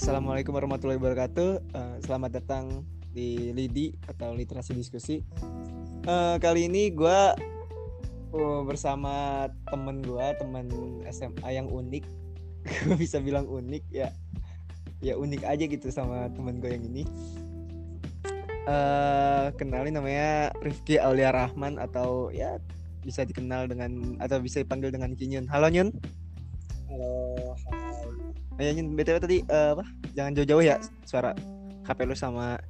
Assalamualaikum warahmatullahi wabarakatuh. Uh, selamat datang di Lidi atau Literasi Diskusi. Uh, kali ini gue uh, bersama temen gue, temen SMA yang unik. gue bisa bilang unik ya. Ya unik aja gitu sama temen gue yang ini. Uh, kenalin namanya Rifki Aulia Rahman atau ya bisa dikenal dengan atau bisa dipanggil dengan Kinyun. Halo Nyun. Halo, Ya, Nyun, BTW tadi uh, apa? Jangan jauh-jauh ya suara HP lu sama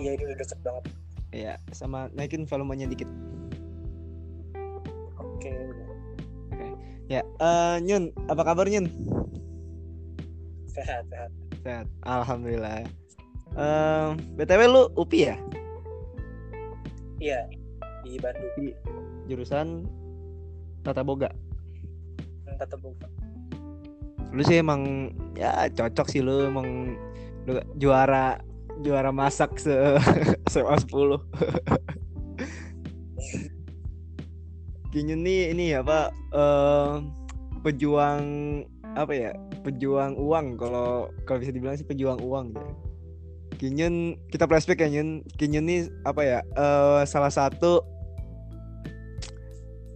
Iya ini udah deket banget. ya sama naikin volumenya dikit. Oke. Ya, eh Nyun, apa kabar Nyun? Sehat sehat. Sehat. Alhamdulillah. Eh, BTW lu UPI ya? Iya di Bandung. Jurusan Tata Boga. Tata buka. Lu sih emang ya cocok sih lu emang lu juara juara masak se SMA 10. Kinyun nih ini apa eh pejuang apa ya? Pejuang uang kalau kalau bisa dibilang sih pejuang uang gitu. Kinyun kita flashback ya Nyun. Kinyun nih apa ya? eh salah satu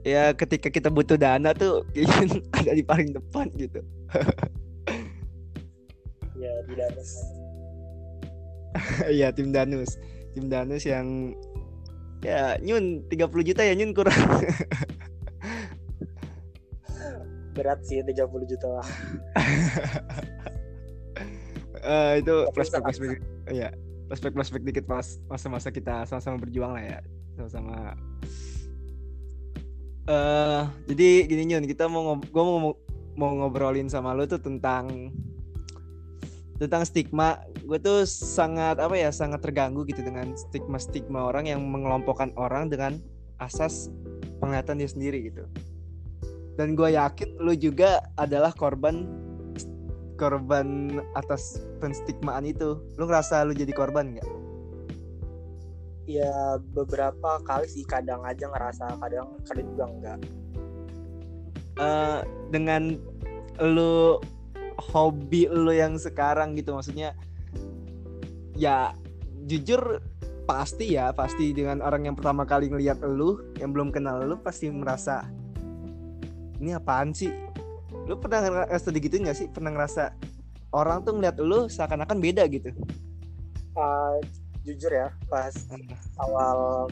ya ketika kita butuh dana tuh Kinyun ada di paling depan gitu. Ya di Danus. Iya tim Danus. Tim Danus yang ya Nyun 30 juta ya Nyun kurang. Berat sih 30 juta lah. Eh itu flashback sangat- flashback ya flashback flashback dikit pas masa-masa kita sama-sama berjuang lah ya sama-sama eh jadi gini Nyun kita mau ngob gua mau mau ngobrolin sama lu tuh tentang tentang stigma. Gue tuh sangat apa ya sangat terganggu gitu dengan stigma stigma orang yang mengelompokkan orang dengan asas penglihatan dia sendiri gitu. Dan gue yakin lu juga adalah korban korban atas penstigmaan itu. Lu ngerasa lu jadi korban nggak Ya beberapa kali sih kadang aja ngerasa kadang kadang juga enggak. Eh, dengan lu hobi lu yang sekarang gitu maksudnya ya jujur pasti ya pasti dengan orang yang pertama kali ngelihat lu yang belum kenal lu pasti merasa ini apaan sih? Lu pernah ngerasa digituin gak sih? Pernah ngerasa orang tuh ngeliat lu seakan-akan beda gitu? Uh, jujur ya pas awal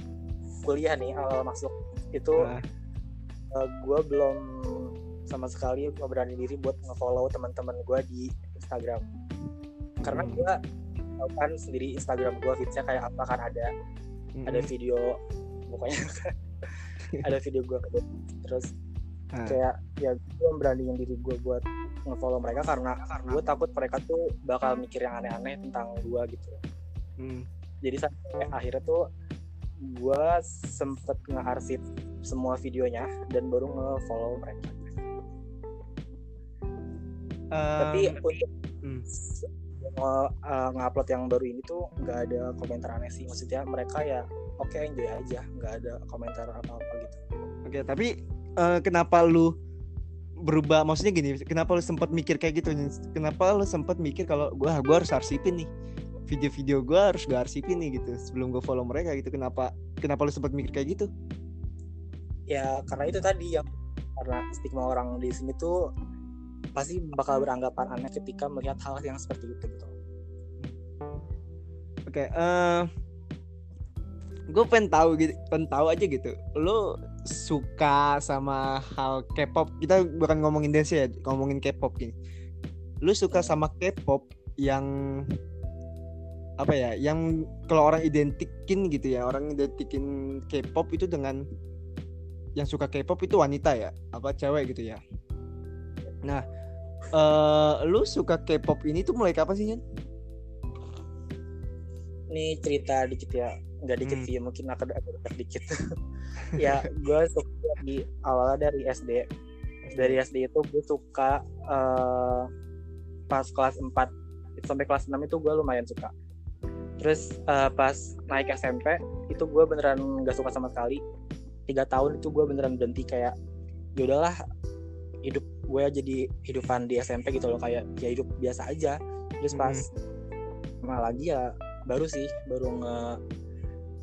kuliah nih awal masuk itu Nah, gue belum sama sekali nggak berani diri buat nge-follow teman-teman gue di Instagram karena Hmm. gue kan sendiri Instagram gue feedsnya kayak apa kan ada ada video pokoknya ada video gue terus Ah. kayak ya gue beraniin diri gue buat nge-follow mereka karena gue takut mereka tuh bakal mikir yang aneh-aneh tentang gue gitu mm. Jadi sampai akhirnya tuh gue sempet nge-arsip semua videonya dan baru nge-follow mereka tapi Em, untuk hmm. uh, nge-upload yang baru ini tuh nggak ada komentar aneh sih maksudnya mereka ya oke enjoy aja nggak ada komentar apa-apa gitu Oke, tapi eh, kenapa lu berubah? Maksudnya gini, kenapa lu sempat mikir kayak gitu? Kenapa lu sempat mikir kalau gua gua harus arsipin nih video-video gua harus gua arsipin nih gitu sebelum gua follow mereka gitu. Kenapa kenapa lu sempat mikir kayak gitu? ya karena itu tadi yang karena stigma orang di sini tuh pasti bakal beranggapan aneh ketika melihat hal yang seperti itu gitu Oke, eh gue pengen tahu gitu, pengen tahu aja gitu. Lu suka sama hal K-pop? Kita bukan ngomongin dance ya, ngomongin K-pop gini. Lu suka sama K-pop yang apa ya? Yang kalau orang identikin gitu ya, orang identikin K-pop itu dengan yang suka K-pop itu wanita ya, apa cewek gitu ya. Nah, eh lu suka K-pop ini tuh mulai kapan sih, Nyan? ini cerita dikit ya nggak dikit Hmm. sih mungkin agak agak dikit ya gue suka di awalnya dari SD dari SD itu gue suka eh, pas kelas 4 sampai kelas 6 itu gue lumayan suka terus eh, pas naik SMP itu gue beneran nggak suka sama sekali. Tiga tahun itu gue beneran berhenti kayak ya udahlah hidup gue jadi hidupan di SMP gitu loh kayak ya hidup biasa aja. Terus pas hmm. lagi ya baru sih baru nge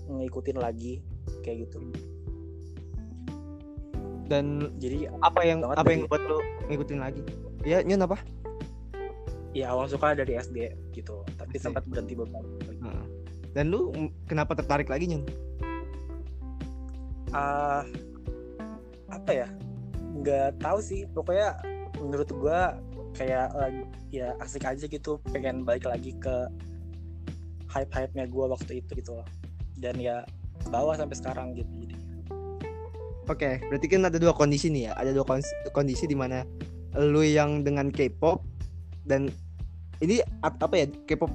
ngikutin lagi kayak gitu. Dan jadi apa yang apa dari... yang buat lo ngikutin lagi? Ya nyun apa? Ya awal suka dari SD gitu tapi sempat berhenti beberapa. Dan lu kenapa tertarik lagi nyun? Uh, apa ya? Nggak tahu sih. Pokoknya menurut gua kayak lagi ya asik aja gitu. Pengen balik lagi ke hype hype nya gua waktu itu gitu loh. Dan ya bawa sampai sekarang gitu jadi Oke, okay, berarti kan ada dua kondisi nih ya. Ada dua kondisi di mana lu yang dengan K-pop dan ini apa ya? K-pop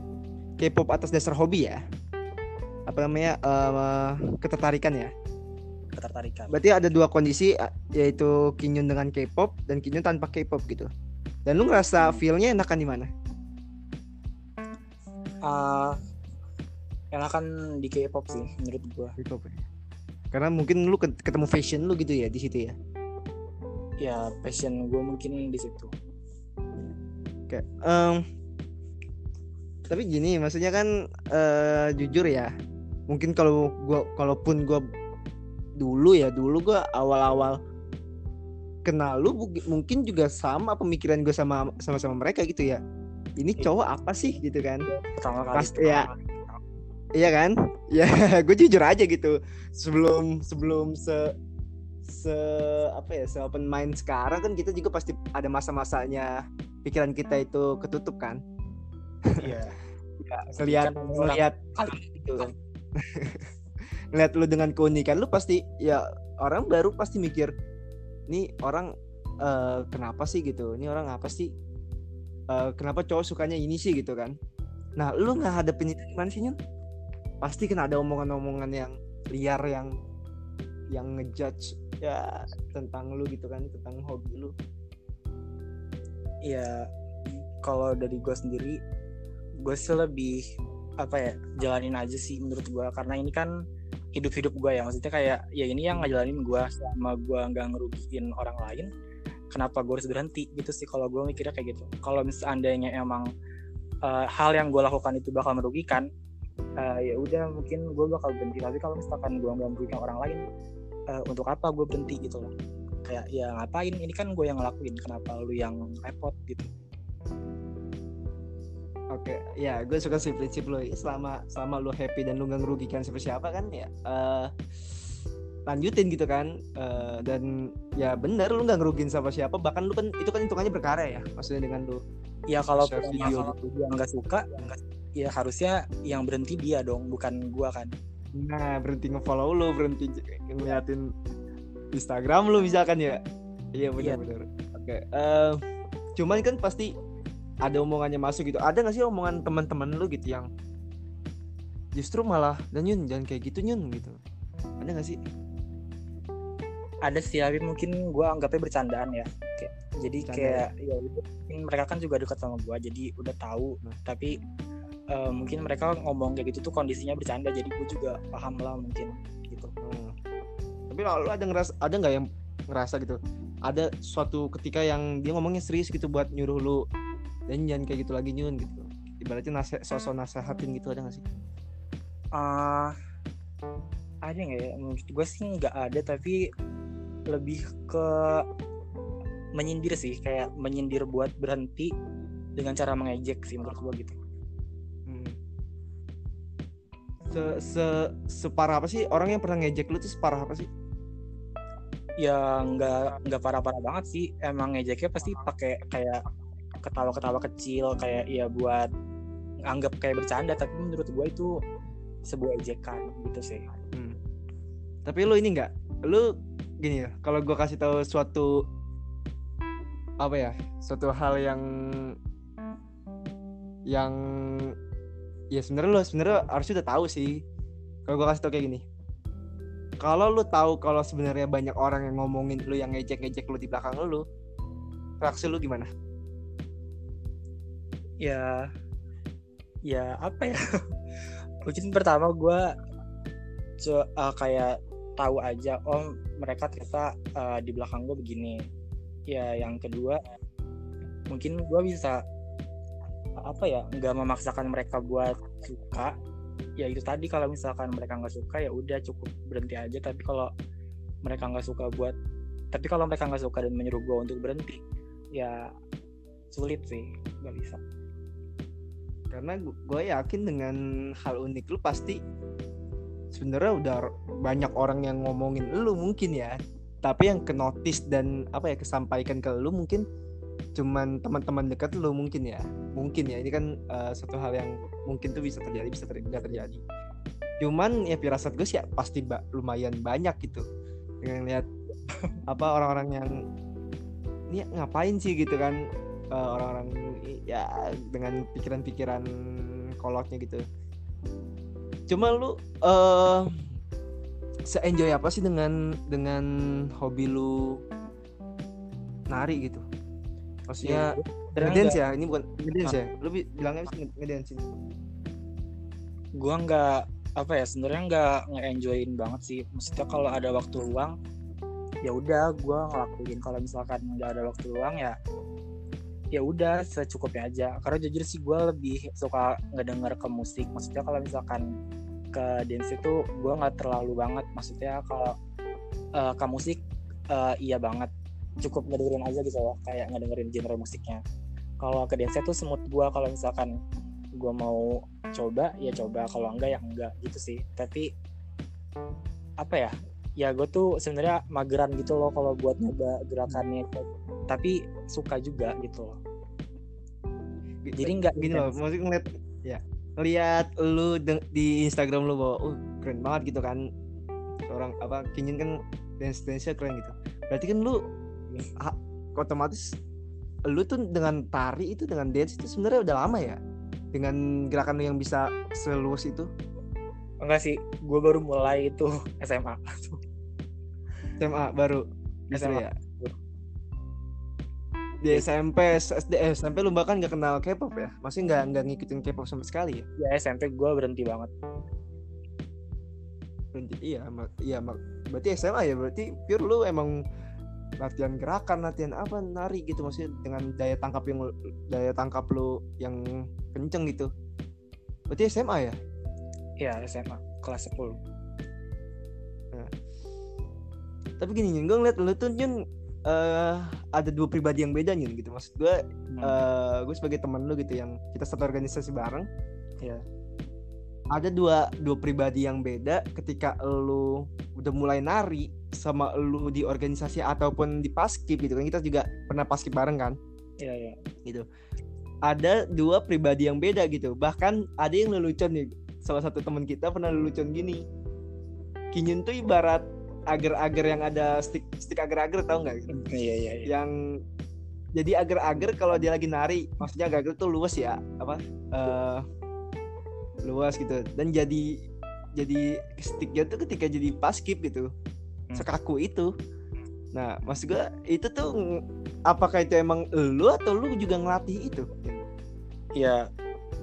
K-pop atas dasar hobi ya. Apa namanya uh, ketertarikan ya? Ketertarikan. Berarti ada dua kondisi yaitu Kinyun dengan K-pop dan Kinyun tanpa K-pop gitu. Dan lu ngerasa hmm. feel-nya enakan di mana? Uh, enakan di K-pop sih menurut gua. K-pop ya karena mungkin lu ketemu fashion lu gitu ya di situ ya ya passion gue mungkin di situ oke um, tapi gini maksudnya kan uh, jujur ya mungkin kalau gua kalaupun gua dulu ya dulu gua awal-awal kenal lu mungkin juga sama pemikiran gue sama sama sama mereka gitu ya ini iya. cowok apa sih gitu kan pasti ya Iya kan? Ya, gue jujur aja gitu. Sebelum sebelum se se apa ya, se open mind sekarang kan kita juga pasti ada masa-masanya pikiran kita itu ketutup kan? Iya. ya, ngelihat ngelihat gitu kan. ngelihat lu dengan keunikan lu pasti ya orang baru pasti mikir nih orang uh, kenapa sih gitu? Ini orang apa sih? Uh, kenapa cowok sukanya ini sih gitu kan? Nah, lu nggak hadapin itu sih, Nyun? pasti kan ada omongan-omongan yang liar yang yang ngejudge ya tentang lu gitu kan tentang hobi lu ya kalau dari gue sendiri gue sih lebih apa ya jalanin aja sih menurut gue karena ini kan hidup-hidup gue ya. Maksudnya kayak ya ini yang ngejalanin gue sama gue nggak ngerugiin orang lain kenapa gue harus berhenti? Gitu sih kalau gue mikirnya kayak gitu. Kalau misalnya emang uh, hal yang gue lakukan itu bakal merugikan uh, ya udah mungkin gue bakal berhenti. Tapi kalau misalkan gue nggak merugikan orang lain uh, untuk apa gue berhenti gitu loh? Kayak ya ngapain? Ini kan gue yang ngelakuin. Kenapa lu yang repot gitu Oke, okay. ya gue suka sih prinsip lo. Selama selama lo happy dan lo gak ngerugikan siapa siapa kan ya, uh, lanjutin gitu kan. Uh, dan ya bener lo gak ngerugin siapa siapa. Bahkan lo kan itu kan hitungannya berkarya ya, maksudnya dengan lo. Ya kalau video gitu. dia nggak suka, gak ya harusnya yang berhenti dia dong bukan gua kan nah berhenti ngefollow lu berhenti ngeliatin Instagram lu misalkan ya iya benar-benar iya. oke okay. uh, cuman kan pasti ada omongannya masuk gitu. Ada gak sih omongan teman-teman lu gitu yang justru malah dan Yun jangan kayak gitu Yun gitu. Ada gak sih? Ada sih tapi mungkin gue anggapnya bercandaan ya. Kayak, jadi kayak ya mereka kan juga dekat sama gue jadi udah tahu. Nah. tapi uh, mungkin mereka ngomong kayak gitu tuh kondisinya bercanda jadi gue juga paham lah mungkin gitu. Hmm. tapi lo ada ngerasa ada nggak yang ngerasa gitu? Ada suatu ketika yang dia ngomongnya serius gitu buat nyuruh lu dan jangan kayak gitu lagi nyun gitu. Ibaratnya nase sosok nasehatin gitu ada gak sih? Uh, ada nggak ya? Menurut gue sih nggak ada tapi lebih ke menyindir sih. Kayak menyindir buat berhenti dengan cara mengejek sih menurut gue gitu. Se, se separah apa sih? Orang yang pernah ngejek lu tuh separah apa sih? Ya nggak nggak parah-parah banget sih. Emang ngejeknya pasti pakai kayak ketawa-ketawa kecil kayak ya buat anggap kayak bercanda tapi menurut gue itu sebuah ejekan gitu sih. Hmm. tapi lu ini nggak? Lu gini ya kalau gue kasih tahu suatu apa ya suatu hal yang yang ya sebenarnya lo sebenarnya harus udah tahu sih. Kalau gue kasih tau kayak gini kalau lu tahu kalau sebenarnya banyak orang yang ngomongin lu yang ngejek-ngejek lu di belakang lu reaksi lu gimana ya ya apa ya? Mungkin pertama gue uh, kayak tahu aja oh mereka ternyata uh, di belakang gue begini. Ya yang kedua mungkin gue bisa apa ya nggak memaksakan mereka buat suka. Ya itu tadi kalau misalkan mereka nggak suka ya udah cukup berhenti aja. Tapi kalau mereka nggak suka buat tapi kalau mereka nggak suka dan menyuruh gue untuk berhenti ya sulit sih nggak bisa karena gue yakin dengan hal unik lu pasti sebenarnya udah banyak orang yang ngomongin lu mungkin ya. Tapi yang ke notice dan apa ya kesampaikan ke lu mungkin cuman teman-teman dekat lu mungkin ya. Mungkin ya ini kan uh, satu hal yang mungkin tuh bisa terjadi bisa ter gak terjadi. Cuman ya firasat gue sih ya pasti ba lumayan banyak gitu. Dengan lihat apa orang-orang yang ini ngapain sih? gitu kan uh, orang-orang ya dengan pikiran-pikiran kolotnya gitu. Cuma lu uh, se-enjoy apa sih dengan dengan hobi lu nari gitu? Maksudnya ya, ngedance ya? Ini bukan ngedance ya? Lu bilangnya bisa ngedance ini. Gua nggak apa ya sebenarnya nggak nge-enjoyin banget sih. Maksudnya kalau ada waktu luang ya udah gue ngelakuin. Kalau misalkan nggak ada waktu luang ya ya udah secukupnya aja. Karena jujur sih gue lebih suka ngedenger ke musik. Maksudnya kalau misalkan ke dance itu gue nggak terlalu banget. Maksudnya kalau uh, ke musik uh, iya banget. Cukup ngedengerin aja gitu loh kayak ngedengerin genre musiknya. Kalau ke dance itu semut gue kalau misalkan gue mau coba ya coba. Kalau enggak ya enggak. Gitu sih. Tapi apa ya? Ya gue tuh sebenarnya mageran gitu loh kalau buat nyoba gerakannya tapi suka juga gitu loh. Jadi nggak gini loh maksudnya ngeliat ya ngeliat lu di Instagram lu bahwa uh keren banget gitu kan. Seorang apa Kinyin kan dance dance keren gitu. Berarti kan lu ha, otomatis lu tuh dengan tari itu dengan dance itu sebenarnya udah lama ya? Dengan gerakan lu yang bisa seluas itu? Enggak sih gue baru mulai itu SMA SMA baru? SMA ya di SMP SD eh, SMP lu bahkan gak kenal K-pop ya? Masih nggak nggak ngikutin K-pop sama sekali ya? Ya SMP gue berhenti banget. Berhenti iya iya berarti SMA ya? Berarti pure lu emang latihan gerakan latihan apa nari gitu? Maksudnya dengan daya tangkap yang daya tangkap lu yang kenceng gitu? Berarti SMA ya? Iya SMA kelas 10 nah. tapi gini gue ngeliat lu tuh Nyun uh, ada dua pribadi yang beda nih gitu. Maksud gue hmm. uh, gue sebagai teman lu gitu yang kita satu organisasi bareng ya. Ada dua dua pribadi yang beda ketika lu udah mulai nari sama lu di organisasi ataupun di paskib gitu kan kita juga pernah paskib bareng kan? Iya iya. Gitu. Ada dua pribadi yang beda gitu. Bahkan ada yang lelucon nih. Salah satu teman kita pernah lelucon gini. Kinyun tuh ibarat agar-agar yang ada stick stick agar-agar tau nggak gitu? Iya iya. iya. Yang jadi agar-agar kalau dia lagi nari, maksudnya agar-agar tuh luas ya, apa? Uh, luas gitu. Dan jadi jadi sticknya tuh ketika jadi pas skip gitu, hmm. sekaku itu. Nah, maksud gue itu tuh apakah itu emang lu atau lu juga ngelatih itu? Ya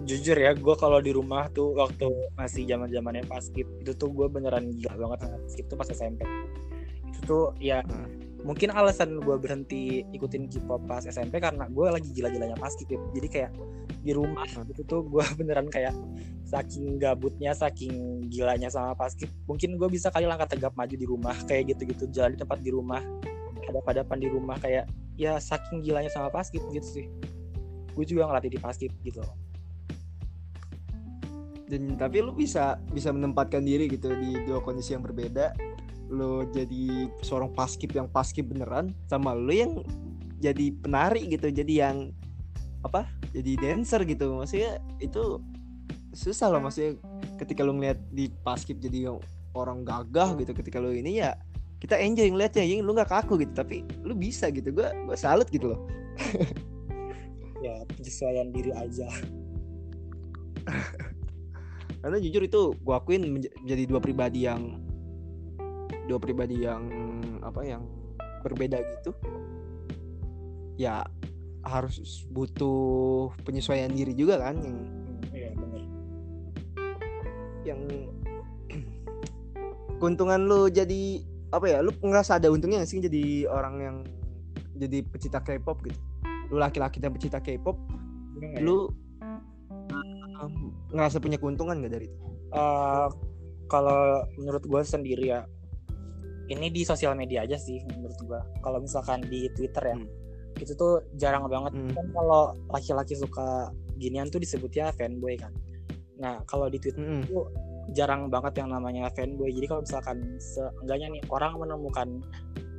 jujur ya gue kalau di rumah tuh waktu masih zaman zamannya paskip itu tuh gue beneran gila banget sama paskip tuh pas SMP itu tuh ya hmm. mungkin alasan gue berhenti ikutin K-pop pas SMP karena gue lagi gila-gilanya paskip ya. jadi kayak di rumah hmm. itu tuh gue beneran kayak saking gabutnya saking gilanya sama paskip mungkin gue bisa kali langkah tegap maju di rumah kayak gitu-gitu jalan di tempat di rumah ada padapan di rumah kayak ya saking gilanya sama paskip gitu sih gue juga ngelatih di paskip gitu loh dan tapi lu bisa bisa menempatkan diri gitu di dua kondisi yang berbeda. Lu jadi seorang paskip yang paskip beneran sama lu yang jadi penari gitu jadi yang apa jadi dancer gitu. Maksudnya itu susah loh maksudnya ketika lu ngeliat di paskip jadi orang gagah gitu ketika lu ini ya kita enjoy ngeliatnya. Yang lu nggak kaku gitu tapi lu bisa gitu. Gue gue salut gitu loh. Ya penyesuaian diri aja karena jujur itu gue akuin menjadi dua pribadi yang dua pribadi yang apa yang berbeda gitu. Ya harus butuh penyesuaian diri juga kan yang iya yang keuntungan lu jadi apa ya lu ngerasa ada untungnya gak sih jadi orang yang jadi pecinta K-pop gitu? Lu laki-laki dan pecinta K-pop Gimana ya? Um, ngerasa punya keuntungan gak dari itu? Eh, kalau menurut gue sendiri ya ini di sosial media aja sih menurut gue kalau misalkan di Twitter ya Hmm. itu tuh jarang banget. Hmm. kan kalau laki-laki suka ginian tuh disebutnya fanboy kan. Nah kalau di Twitter Mm-mm. itu jarang banget yang namanya fanboy. Jadi kalau misalkan seenggaknya nih orang menemukan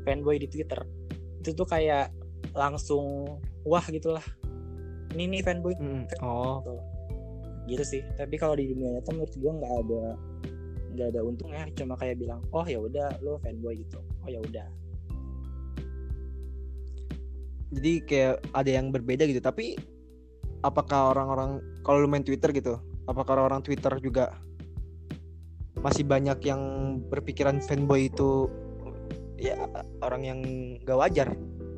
fanboy di Twitter itu tuh kayak langsung wah gitulah. Ini nih fanboy. Mm-mm. oh. Gitu sih. Tapi kalau di dunia nyata menurut gua nggak ada nggak ada untungnya. Cuma kayak bilang oh ya udah lo fanboy gitu. Oh ya udah. Jadi kayak ada yang berbeda gitu. Tapi apakah orang-orang kalau lu main Twitter gitu apakah orang-orang Twitter juga masih banyak yang berpikiran fanboy itu ya orang yang gak wajar?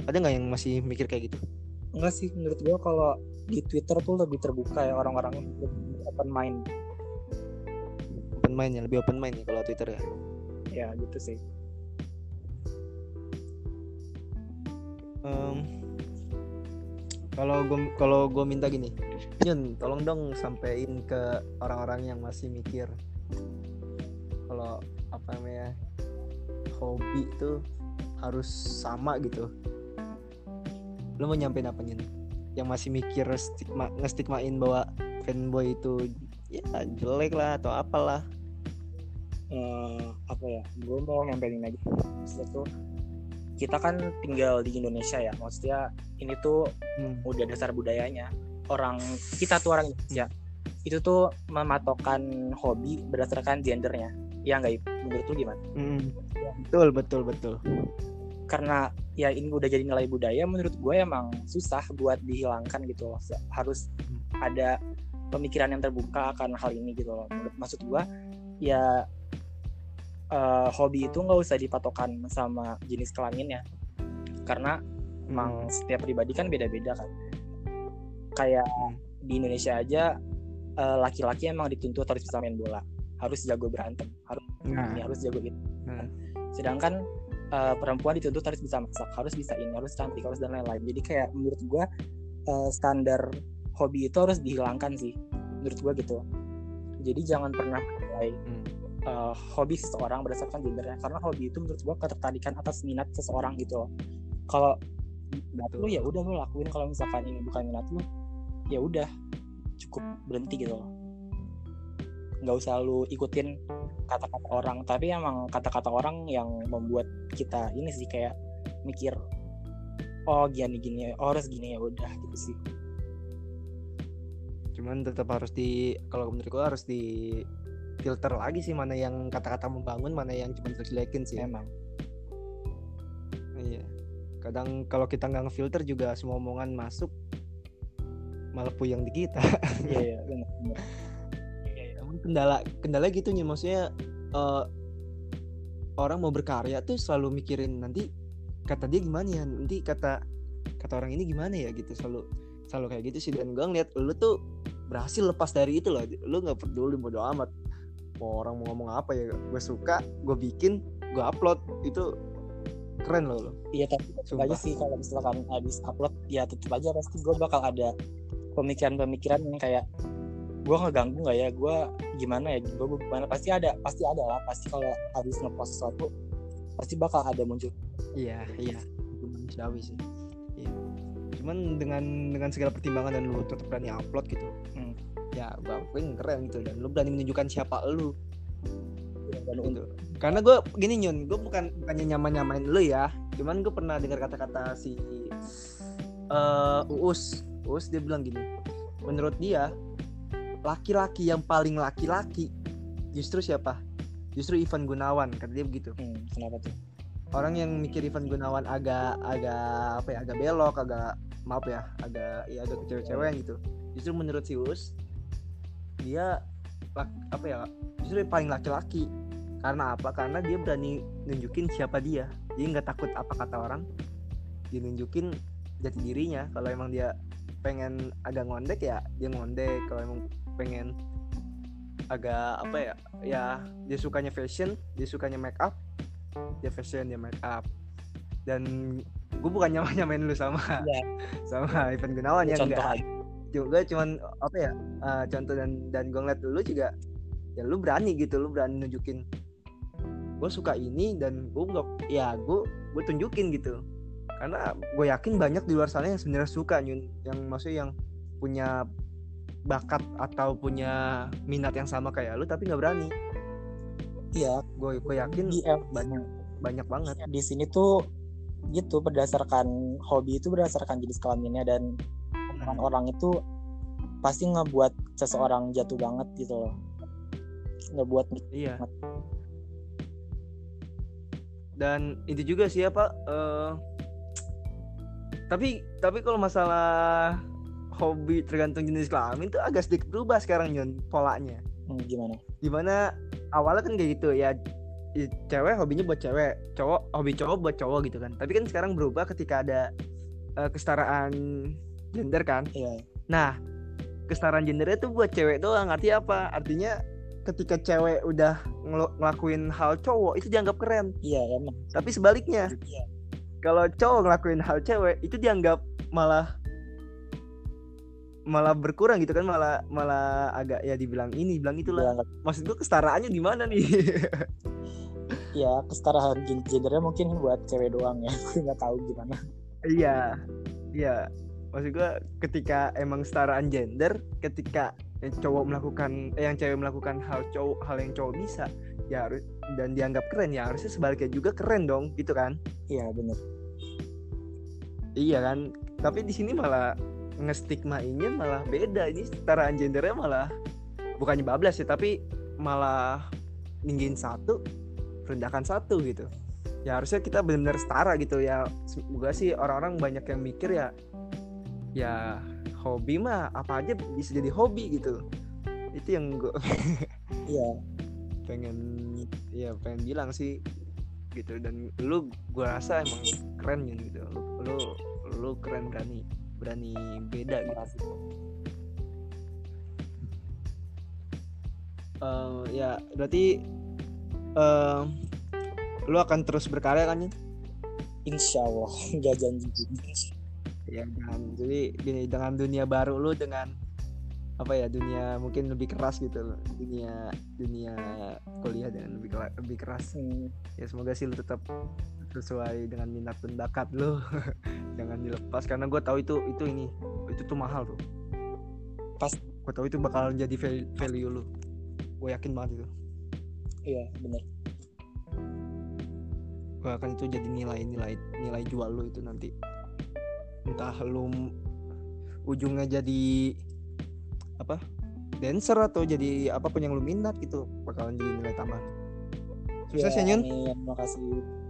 Ada nggak yang masih mikir kayak gitu? Enggak sih. Menurut gua kalau di Twitter tuh lebih terbuka ya orang-orangnya lebih open mind. Open mind ya lebih open mind ya kalau Twitter ya. Ya gitu sih. Em, kalau gue kalau gue minta gini Yun tolong dong sampein ke orang-orang yang masih mikir kalau apa namanya hobi itu harus sama gitu. Lo mau nyampein apa Yun yang masih mikir stigma ngestigmain bahwa fanboy itu ya jelek lah atau apalah. Eh, apa ya gue mau nyampein aja maksudnya tuh kita kan tinggal di Indonesia ya maksudnya ini tuh Hmm. udah dasar budayanya. Orang kita tuh orang Indonesia itu tuh mematokkan hobi berdasarkan gendernya. Ya nggak menurut lu gimana? Mm. betul betul betul karena ya ini udah jadi nilai budaya menurut gue emang susah buat dihilangkan gitu loh. Harus ada pemikiran yang terbuka akan hal ini gitu loh. Menurut- maksud gue ya eh, hobi itu nggak usah dipatokan sama jenis kelaminnya karena emang setiap pribadi kan beda-beda kan. Kayak Hmm. di Indonesia aja eh, laki-laki emang dituntut harus bisa main bola. Harus jago berantem. Harus nah. ini harus jago itu Nah. sedangkan eh, perempuan dituntut harus bisa masak harus bisa ini harus cantik harus dan lain-lain. Jadi kayak menurut gua eh, standar hobi itu harus dihilangkan sih menurut gua gitu. Jadi jangan pernah menilai Hmm. eh, hobi seseorang berdasarkan gendernya karena hobi itu menurut gua ketertarikan atas minat seseorang gitu. Loh kalau minat lu ya udah lu lakuin. Kalau misalkan ini bukan minat lu ya udah cukup berhenti gitu loh nggak usah lu ikutin kata-kata orang. Tapi emang kata-kata orang yang membuat kita ini sih kayak mikir oh gini gini oh harus gini ya udah gitu sih. Cuman tetap harus di kalau menurut gua harus di filter lagi sih mana yang kata-kata membangun mana yang cuma terjelekin sih. Emang. Iya. Kadang kalau kita nggak ngefilter juga semua omongan masuk malah puyeng di kita. Iya iya benar benar kendala kendala gitu nih maksudnya eh, orang mau berkarya tuh selalu mikirin nanti kata dia gimana ya nanti kata kata orang ini gimana ya gitu selalu selalu kayak gitu sih. Dan gue ngeliat lu tuh berhasil lepas dari itu loh lu nggak peduli bodo amat. Mau orang mau ngomong apa ya gue suka gue bikin gue upload itu keren loh lo Iya tapi tetap Sumpah. aja sih kalau misalkan habis upload ya tetap aja pasti gue bakal ada pemikiran-pemikiran yang kayak gue ngeganggu nggak ya? Gue gimana ya? Gue gimana? Pasti ada pasti ada lah. Pasti kalau habis ngepost sesuatu pasti bakal ada muncul. Iya iya. Manusiawi sih. Iya. cuman dengan dengan segala pertimbangan dan lu tetap berani upload gitu Hmm. ya gue akuin keren gitu. Dan lu berani menunjukkan siapa lu. Dan untuk gitu karena gue gini nyun gue bukan bukannya nyaman nyamain lu ya. Cuman gue pernah dengar kata-kata si eh uus. Uus dia bilang gini menurut dia laki-laki yang paling laki-laki. Justru siapa? Justru Ivan Gunawan kata dia begitu. Hmm, kenapa tuh? Orang yang mikir Ivan Gunawan agak agak apa ya agak belok agak maaf ya agak ya agak kecewa-cewean gitu. Justru menurut si Us dia apa ya justru paling laki-laki. Karena apa? Karena dia berani nunjukin siapa dia. Dia nggak takut apa kata orang. Dia nunjukin jati dirinya. Kalau emang dia pengen agak ngondek ya dia ngondek. Kalau emang pengen agak apa ya ya dia sukanya fashion dia sukanya make up dia fashion dia make up. Dan gue bukan nyamain nyamain lu sama Iya. sama Ivan Gunawan ya enggak. juga cuman apa ya uh, contoh dan dan gue ngeliat lu juga ya lu berani gitu lu berani nunjukin gue suka ini dan gue nggak ya gue gue tunjukin gitu. Karena gue yakin banyak di luar sana yang sebenarnya suka yang maksudnya yang punya bakat atau punya minat yang sama kayak lu tapi nggak berani. Iya. Gue gue yakin di banyak banyak banget. Di sini tuh gitu berdasarkan hobi itu berdasarkan jenis kelaminnya dan orang-orang itu pasti ngebuat seseorang jatuh banget gitu loh. Ngebuat Iya. Dan itu juga sih apa eh, tapi tapi kalau masalah hobi tergantung jenis kelamin tuh agak sedikit berubah sekarang Yon polanya. hmm, gimana Di mana awalnya kan kayak gitu ya cewek hobinya buat cewek, cowok hobi cowok buat cowok gitu kan. Tapi kan sekarang berubah ketika ada eh, kesetaraan gender kan. iya Nah, kesetaraan gendernya tuh buat cewek doang. Artinya apa? Artinya ketika cewek udah ngel- ngelakuin hal cowok itu dianggap keren. iya emang Tapi sebaliknya, Iya. kalau cowok ngelakuin hal cewek itu dianggap malah malah berkurang gitu kan malah malah agak ya dibilang ini bilang itulah. Dianggap- maksud gua kesetaraannya di mana nih? Ya kesetaraan gen- gendernya mungkin buat cewek doang ya gue nggak tahu gimana. Iya iya. Maksud gua ketika emang kesetaraan gender ketika yang cowok melakukan eh, yang cewek melakukan hal cowok hal yang cowok bisa ya harus dan dianggap keren ya harusnya sebaliknya juga keren dong gitu kan? Iya bener. Iya kan? Tapi di sini malah ngestigmainya malah beda. Ini kesetaraan gendernya malah bukannya bablas ya tapi malah ninggiin satu rendahkan satu gitu. Ya harusnya kita benar-benar setara gitu ya. Semoga sih orang-orang banyak yang mikir ya ya hobi mah apa aja bisa jadi hobi gitu. Itu yang gue iya. pengen ya pengen bilang sih gitu. Dan lu gua rasa emang keren gitu. Lu lu, lu keren berani berani beda gitu. Eh, ya berarti eh lu akan terus berkarya kan Yin? insya Allah nggak janji ya dengan jadi gini dengan dunia baru lu dengan apa ya dunia mungkin lebih keras gitu dunia dunia kuliah dengan lebih lebih keras. Hmm, ya semoga sih lu tetap sesuai dengan minat dan bakat lu. Jangan dilepas karena gue tahu itu itu ini itu tuh mahal tuh. Pas. gue tahu itu bakal jadi val- value lu. Gue yakin banget itu. Iya bener. Gue akan itu jadi nilai nilai nilai jual lu itu nanti. Entah m- ujungnya jadi apa? Dancer atau jadi apa pun yang lu minat gitu bakalan jadi nilai tambah. Sukses ya, Nyun. amin. makasih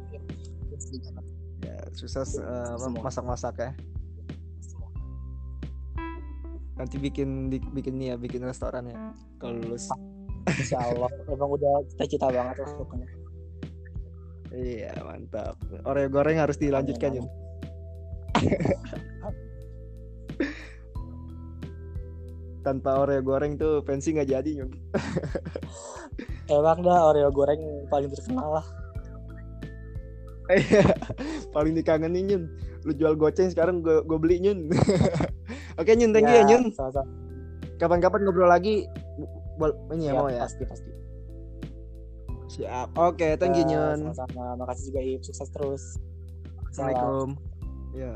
ya sukses eh, masak-masak ya. Nanti bikin bikin nih ya bikin restoran ya. Kalau lulus. Insya Allah emang udah cita-cita banget lah pokoknya. Iya mantap. Oreo goreng harus dilanjutkan Yun. tanpa oreo goreng tuh pensi nggak jadi Yun. Emang dah Oreo goreng paling terkenal lah paling dikangenin Yun lu jual goceng sekarang gue gue beli Yun oke Yun thank you ya Yun sama-sama. kapan-kapan ngobrol lagi Bol ini ya mau ya? pasti pasti. Siap. Oke thank you Ya, Yun sama-sama. Makasih juga Ip sukses terus. Salam. assalamualaikum ya